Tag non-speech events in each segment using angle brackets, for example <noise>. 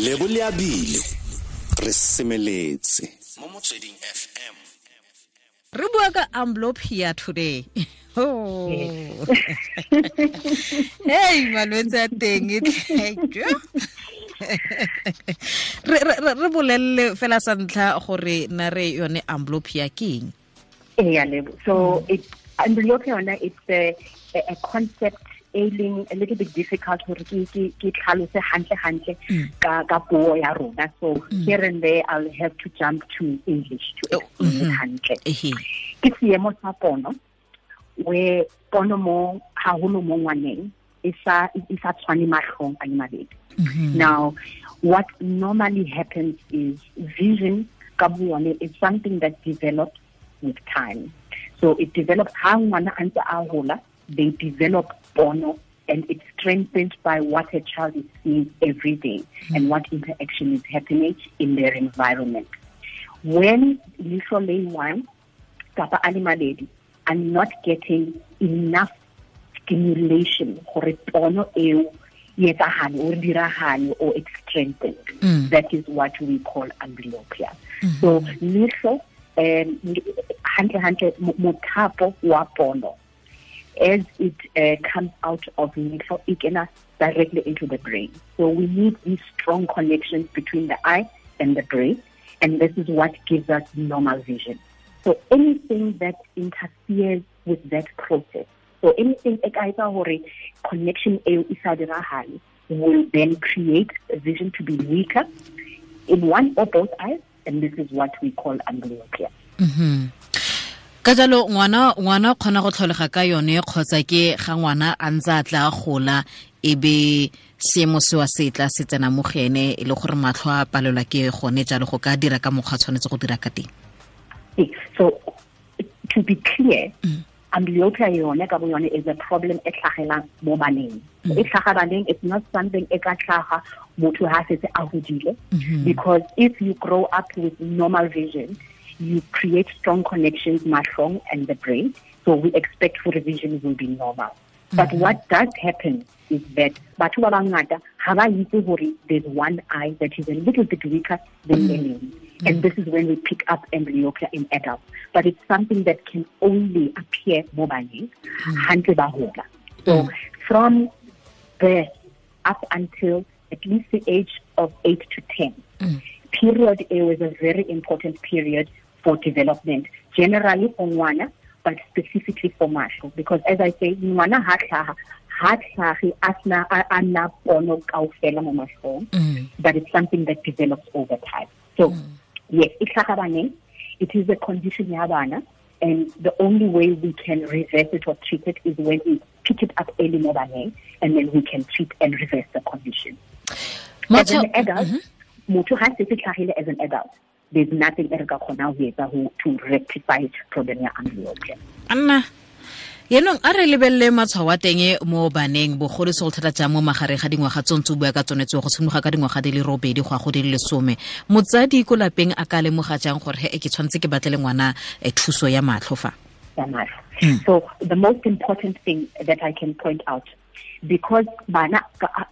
lebo le abile re semeletse. Mo motsweding fm re bua ka amblyopia today. <laughs> Oh. <laughs> hey malwetse a teng e tlhekjo <laughs> re bolelele fela sa ntlha gore na re yone amblyopia ke eng? Yeah lebo. So it amblyopia yona it's a, a, a concept ailing a little bit difficult gore ke ke ke tlhalose hantle hantle mm. ka ka puo ya rona. So mm. here and there i'll have to jump to english to oh, explain it mm-hmm. hantle. Ke seemo sa pono where pono mo haholo mo ngwaneng e sa e sa tshwane mahlong a mabedi. Mm-hmm. Now what normally happens is vision ka buone is something that develops with time. So it develops how ngwana a ntse a hola they develop bono and it's strengthened by what a child is seeing every day mm. and what interaction is happening in their environment. When literally one, Kapa Animaledi, are not getting enough stimulation for a bono or dirahani or it's strengthened. Mm. That is what we call amblyopia. Mm -hmm. So little um hantle hantle mothapo wa bono as it uh, comes out of it can directly into the brain. So we need these strong connections between the eye and the brain, and this is what gives us normal vision. So anything that interferes with that process, so anything connection will then create a vision to be weaker in one or both eyes, and this is what we call amblyopia. Mm -hmm. Ka jalo ngwana ngwana kgona go tlholega ka yone kgotsa ke ga ngwana a ntse a tla gola e be seemo se wa se tla se tsena mo gene e le gore matlho a palelwa ke gone jalo go ka dira ka mokgwa tshwanetse go dira ka teng so to be clear mm. amblyopia yone ka bo yone is a problem e tlhagelang mo baneng mm. e tlhaga baneng it's not something e ka tlhaga motho ha setse a godile mm-hmm. because if you grow up with normal vision you create strong connections, mahlong and the brain. So we expect for revision will be normal. Mm -hmm. But what does happen is that batho ba bangata ha ba itse hore there's one eye that is a little bit weaker than the mm -hmm. And this is when we pick up amblyopia in adults. But it's something that can only appear mobile, hantle ba hola. So from birth up until at least the age of 8 to 10, period A was a very important period for development, generally for ngwana, but specifically for masho. Because as I say, ngwana ha ha asna ana pono kaofela mo mashong, mm. but it's something that develops over time. So, mm. yes, it is a condition ya bana, and the only way we can reverse it or treat it is when we pick it up early mo baneng, and then we can treat and reverse the condition. As an adult, mm -hmm. motho ha se tlhagile as an adult there's nothing e re ka kgonang go etsa to rectify problem ya amblyopia anna yaanong a re lebelele matshwao a teng mo baneng bogolo se go thata jang mo magareng ga dingwaga tsontse o bua ka tsone tseo go tshimologa ka dingwaga di le robedi go ya go di le lesome motsadi ko lapeng a ka lemoga jang gore he ke tshwanetse ke batlele ngwana eh, thuso ya matlho fa? Hmm. so the most important thing that i can point out because bana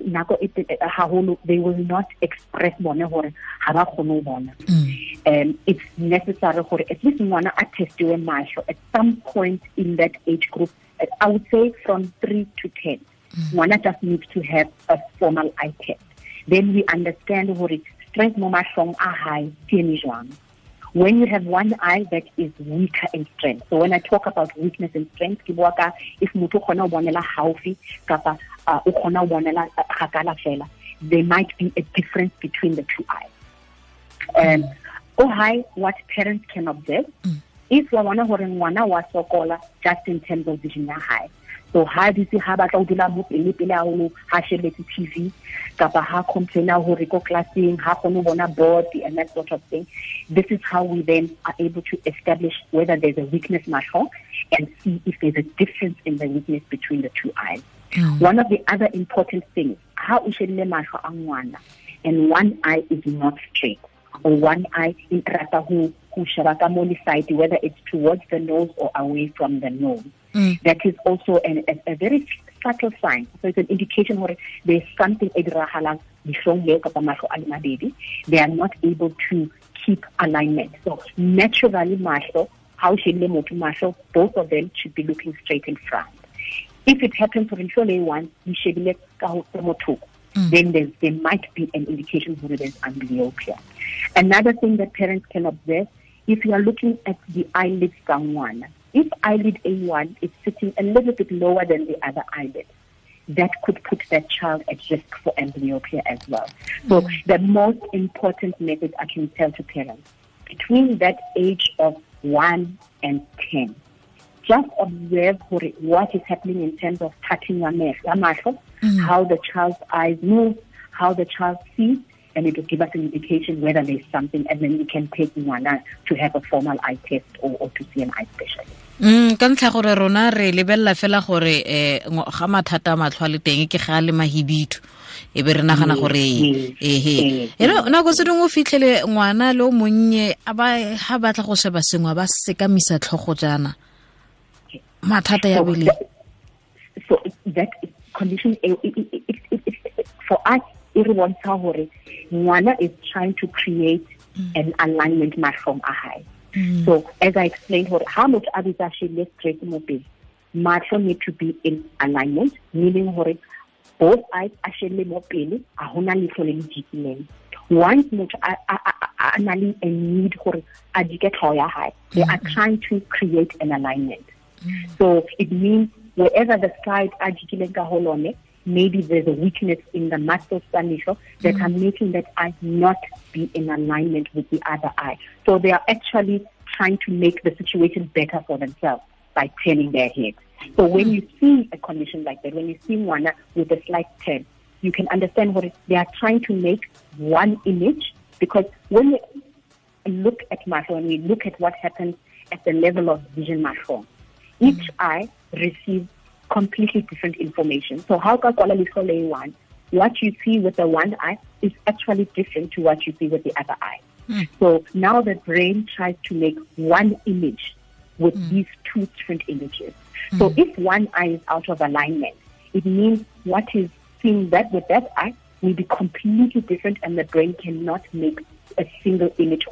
nako e haholo they will not express bone gore ga ba kgone bona. Mm. Um it's necessary gore at least one ngwana a testiwe mahlo at some point in that age group i would say from 3 to 10 mm. ngwana just needs to have a formal eye test then we understand gore strength mo mahlong a high jwang when you have one eye that is weaker in strength. So when I talk about weakness in strength, ke bua ka if motho khona o bonela haufi kapa o khona o bonela fela, there might be a difference between the two eyes. Um, mm. oh hi, what parents can observe. Mm. If wa bona hore ngwana wa sokola just in terms of vision ya high, so ha dutse ha batla o dula mo pele pele haholo ha shebetse tv kapa ha complaina hore ko classing ha kgone bona board and that sort of thing this is how we then are able to establish whether there's a weakness mahlo and see if there's a difference in the weakness between the two eyes mm. one of the other important things ha o shebile mahlo a ngwana and one eye is not straight or one eye in rata who who sheba ka mo side whether it's towards the nose or away from the nose. Mm. That is also an, a, a, very subtle sign. So it's an indication where there's something edrahalang dihlong leo kapa mahlo a le mabedi. They are not able to keep alignment. So naturally mahlo how shebile motho mahlo both of them should be looking straight in front. If it happens for ihlo le one di shebile ka ho mothoko mm. then there, there might be an indication that there's amblyopia another thing that parents can observe if you are looking at the eyelids down one if eyelid A1 is sitting a little bit lower than the other eyelid, that could put that child at risk for amblyopia as well. So mm. the most important method I can tell to parents, between that age of 1 and 10, just observe what is happening in terms of touching your mm. how the child's eyes move, how the child sees, and it will give us an indication whether there's something, and then we can take one to have a formal eye test or, or to see an eye specialist. mm ka ntlha gore rona re lebelela fela gore um ga mathata a matlho a le teng ke ga le mahibitho e be re nagana gore ehe nako se dingwe o fitlhele ngwana le o monnye ga batla go sheba sengwe ba sekamisa tlhogo jaana mathata ya bele so that condition for us e re bontsha gore ngwana is trying to create mm. an alignment matlhong a hae mm. so as i explained gore ha motho a bitsa shebile straight mo pele matlho need to be in alignment meaning gore both eyes a shebile mo pele a gona letlho le le jikileng once motho a na le a need gore a dike tlhogo ya hae they are mm. trying to create an alignment so it means wherever the side a jikileng ka maybe there's a weakness in the muscle stanisho that mm. are making that eye not be in alignment with the other eye. So they are actually trying to make the situation better for themselves by turning their head. So when mm. you see a condition like that, when you see one with a slight turn, you can understand what they are trying to make one image because when you look at muscle, when we look at what happens at the level of vision muscle, each eye receives completely different information. So how Lumpur one? What you see with the one eye is actually different to what you see with the other eye. Mm. So now the brain tries to make one image with mm. these two different images. Mm. So if one eye is out of alignment, it means what is seen that with that eye will be completely different and the brain cannot make a single image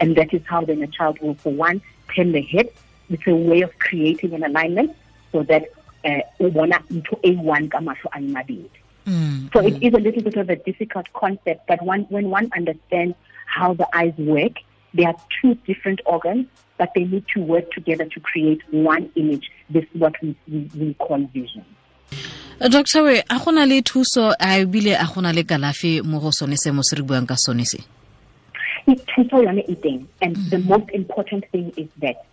and that is how then a child will for one turn the head it's a way of creating an alignment so that uh, o bona ntho e one ka mahlo a mabedi mm, so mm. it is a little bit of a difficult concept but one, when one understands how the eyes work they are two different organs but they need to work together to create one image this is what we, we, we call vision doctor we a gona le thuso a ebile a gona le kalafi mo go sone se mo se re buang ka sone se thuso yone e teng and mm. the most important thing is that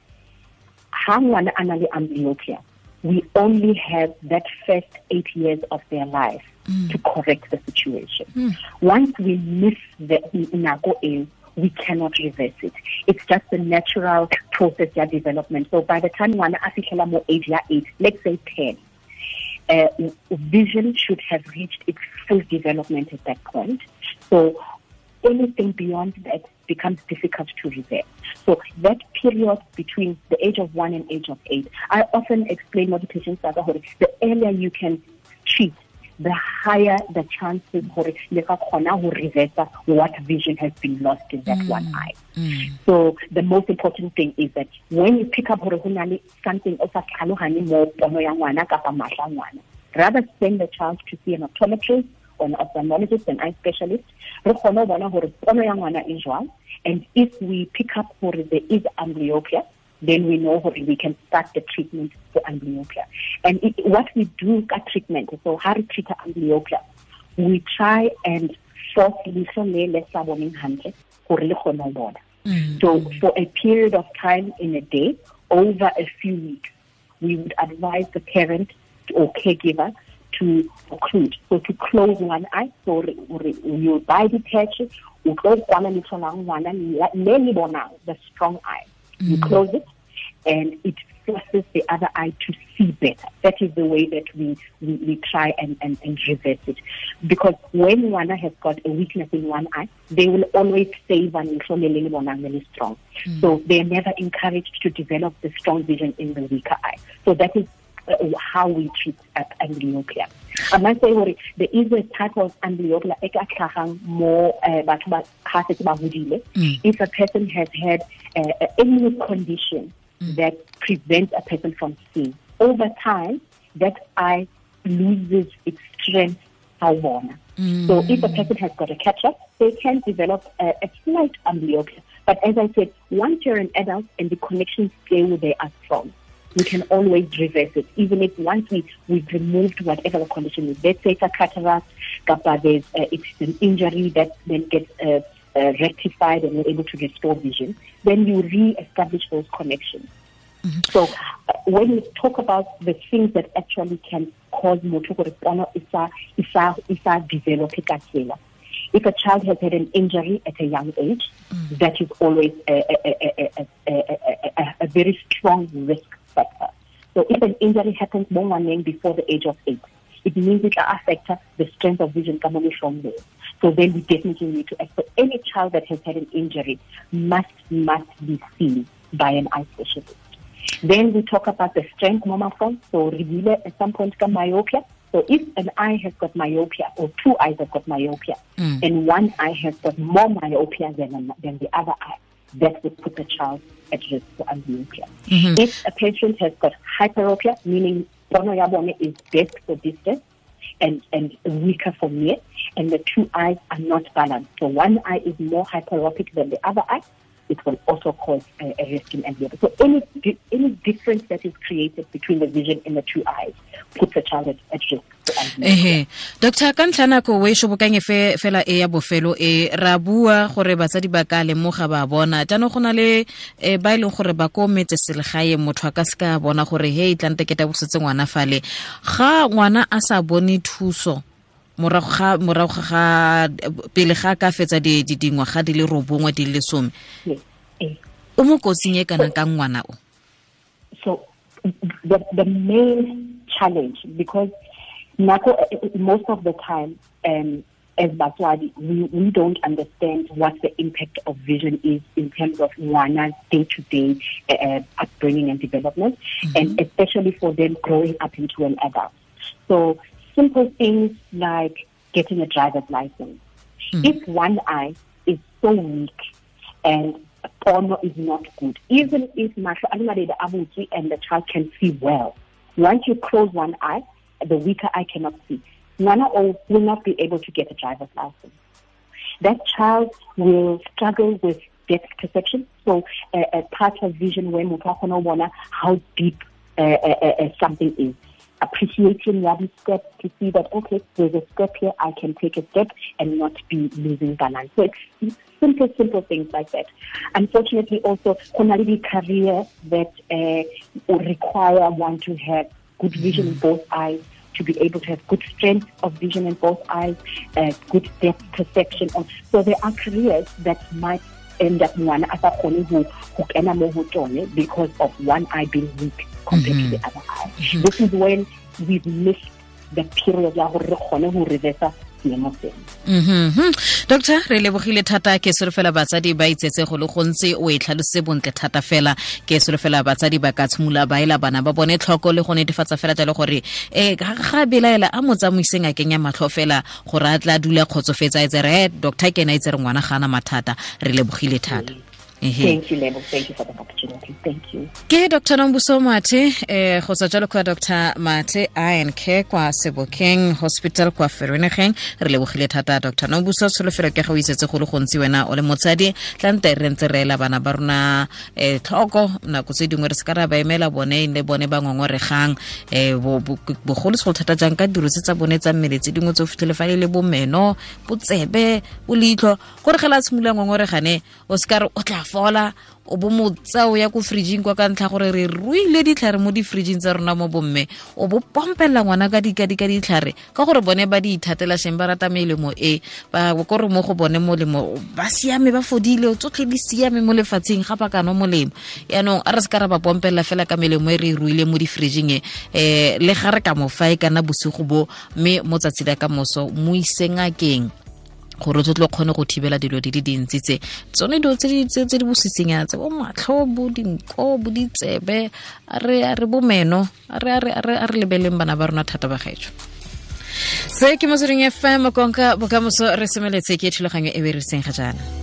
ha ngwana a na le amblyopia we only have that first eight years of their life mm. to correct the situation mm. once we miss the eo we cannot reverse it it's just the natural process ya development so by the time ngwana a fitlhela mo age ya eight let's say ten uh, vision should have reached its full development at that point so anything beyond that becomes difficult to reverse. So that period between the age of one and age of eight, I often explain what the patients are the earlier you can treat, the higher the chances for reverse what vision has been lost in that mm. one eye. Mm. So the most important thing is that when you pick up something rather send the child to see an optometrist an ophthalmologist and eye specialist re kgone bona gore pono ya ngwana e jwang. And if we pick up gore there is amblyopia then we know gore we can start the treatment for amblyopia. And it, what we do ka treatment so how re treat amblyopia we try and force leihlo le le sa boneng hantle gore le kgone mm. so for a period of time in a day over a few weeks we would advise the parent or caregiver to occlude. So to close one eye, so you buy detach, you close one and one the strong eye. You mm. close it and it forces the other eye to see better. That is the way that we, we, we try and, and, and reverse it. Because when one has got a weakness in one eye, they will always say one is really strong. Mm. So they are never encouraged to develop the strong vision in the weaker eye. So that is how we treat uh, amblyopia. I must say hore there is a type of amblyopia e ka tlhagang mo uh, batho ba ha se ba hodile. If a person has had uh, any condition that prevents a person from seeing over time that eye loses its strength sawubona so if a person has got a catch-up they can develop a, a slight amblyopia. But as I said once you're an adult and the connections stay where they are strong we can always reverse it. Even if once we we've removed whatever the condition is let's say it's a cataract kapa there's uh, it's an injury that then gets uh, uh, rectified and we're able to restore vision then you re-establish those connections. So uh, when we talk about the things that actually can cause motho gore pono e sa e sa e sa develop if a child has had an injury at a young age that is always a, a, a, a, a, a, a very strong risk so if an injury happens mo ngwaneng before the age of 8 it means it will affect the strength of vision coming from there. so then we definitely need to act. So any child that has had an injury must must be seen by an eye specialist. Then we talk about the strength monophone. So reveal at some point got myopia. So if an eye has got myopia or two eyes have got myopia mm. and one eye has got more myopia than, than the other eye, that would put the child at risk for amblyopia. If a patient has got hyperopia, meaning pono ya bone is best for distance and, and weaker for near, and the two eyes are not balanced. So one eye is more hyperopic than the other eye, it will also cause a, a risk in amblyopia. So any any difference that is created between the vision in the two eyes puts a child at, at risk ehe. Doctor ka ntlha nako o e shobokang fe fela e ya bofelo e ra bua gore batsadi ba ka lemoga ba bona. Jaanong go na le eh, ba e leng gore ba ko metse selegae motho a ka se ka bona gore he tlante ke bosetse ngwana fale ga ngwana a sa bone thuso morago ga morago ga pele ga ka fetsa di- di- dingwaga di le robongwe di le some. O mo kotsing e kana ka ngwana o? So the the main challenge because Nako, most of the time um, as Batswadi, we, we don't understand what the impact of vision is in terms of Wana's day-to-day uh, upbringing and development, and especially for them growing up into an adult. So simple things like getting a driver's license. If one eye is so weak and pono is not good, even if mahlo a le mabedi a and the child can see well, once you close one eye, the weaker eye cannot see. Ngwana o will not be able to get a driver's license. That child will struggle with depth perception. So uh, a part of vision when we talk on how deep uh, uh, uh, something is. Appreciating every step to see that okay, there's a step here, I can take a step and not be losing balance. So it's simple, simple things like that. Unfortunately, also, the career that uh, require one to have good vision in both eyes, to be able to have good strength of vision in both eyes, uh, good depth perception. So there are careers that might end up one as a kgone ho ho kena mo ho tsone because of one eye being weak compared to the mm-hmm. other eye. This is when we've missed the period ya gore re kgone ho reversa seemo seno. mhm doctor re lebogile thata ke solofela batsadi ba itsetse go le gontse o e tlhalose bontle thata fela ke solofela batsadi ba ka tshimola ba ela bana ba bone tlhoko le go netefatsa fela jalo gore um ga belaela a mo tsamaiseng a kenya matlho fela gore a tla dula kgotsofetsa etse re doctor ke ena itse re ngwana ga mathata. Re lebogile thata ehe Thank you, Lebo. Thank you for the opportunity. Thank you. ke dr. Nombuso mathe eh go tswa jalo kwa dr. Mathe ink kwa sebokeng hospital kwa ferwenegeng re lebogile thata dr. Nombuso tsholofelo ke ga o isetse go le gontsi wena o le motsadi. Tla nte re ntse re ela bana ba rona um tlhoko nako tse dingwe re se ka ra ba emela bone le bone ba ngongoregang. Um bogolo segolo thata jang ka diro tse tsa bone tsa mmele tse dingwe tse o fitlhele fa le le bomeno botsebe o leitlho. Gore gela tshimolola ngongoregane o se ka re o tla fola o bo motsa o ya ko fridging kwa ka ntlha gore re ruile ditlhare mo di-fridging tsa rona mo bomme. O bo pompelela ngwana ka dikadi ka ditlhare ka gore bone ba di ithatela sheng ba rata melemo e. Kore mo go bone molemo ba siame ba fodile tsotlhe di siame mo lefatsheng ga ba ka molemo. Yaanong a re se ka ra ba pompelela fela ka melemo e re e ruile mo di-fridging e. Um le ga re ka mo fa e kana bosigo bo mme mo tsatsi la ka moso mo iseng akeng gore o tlo kgone go thibela dilo di le dintsi tse. Tsone dilo tse di- tse tse bo matlho bo dinko bo ditsebe a re bomeno a re lebeleng bana ba rona thata ba gaetso se ke motsweding fm konka bokamoso re semeletse ke thulaganyo e be re seng ga jaana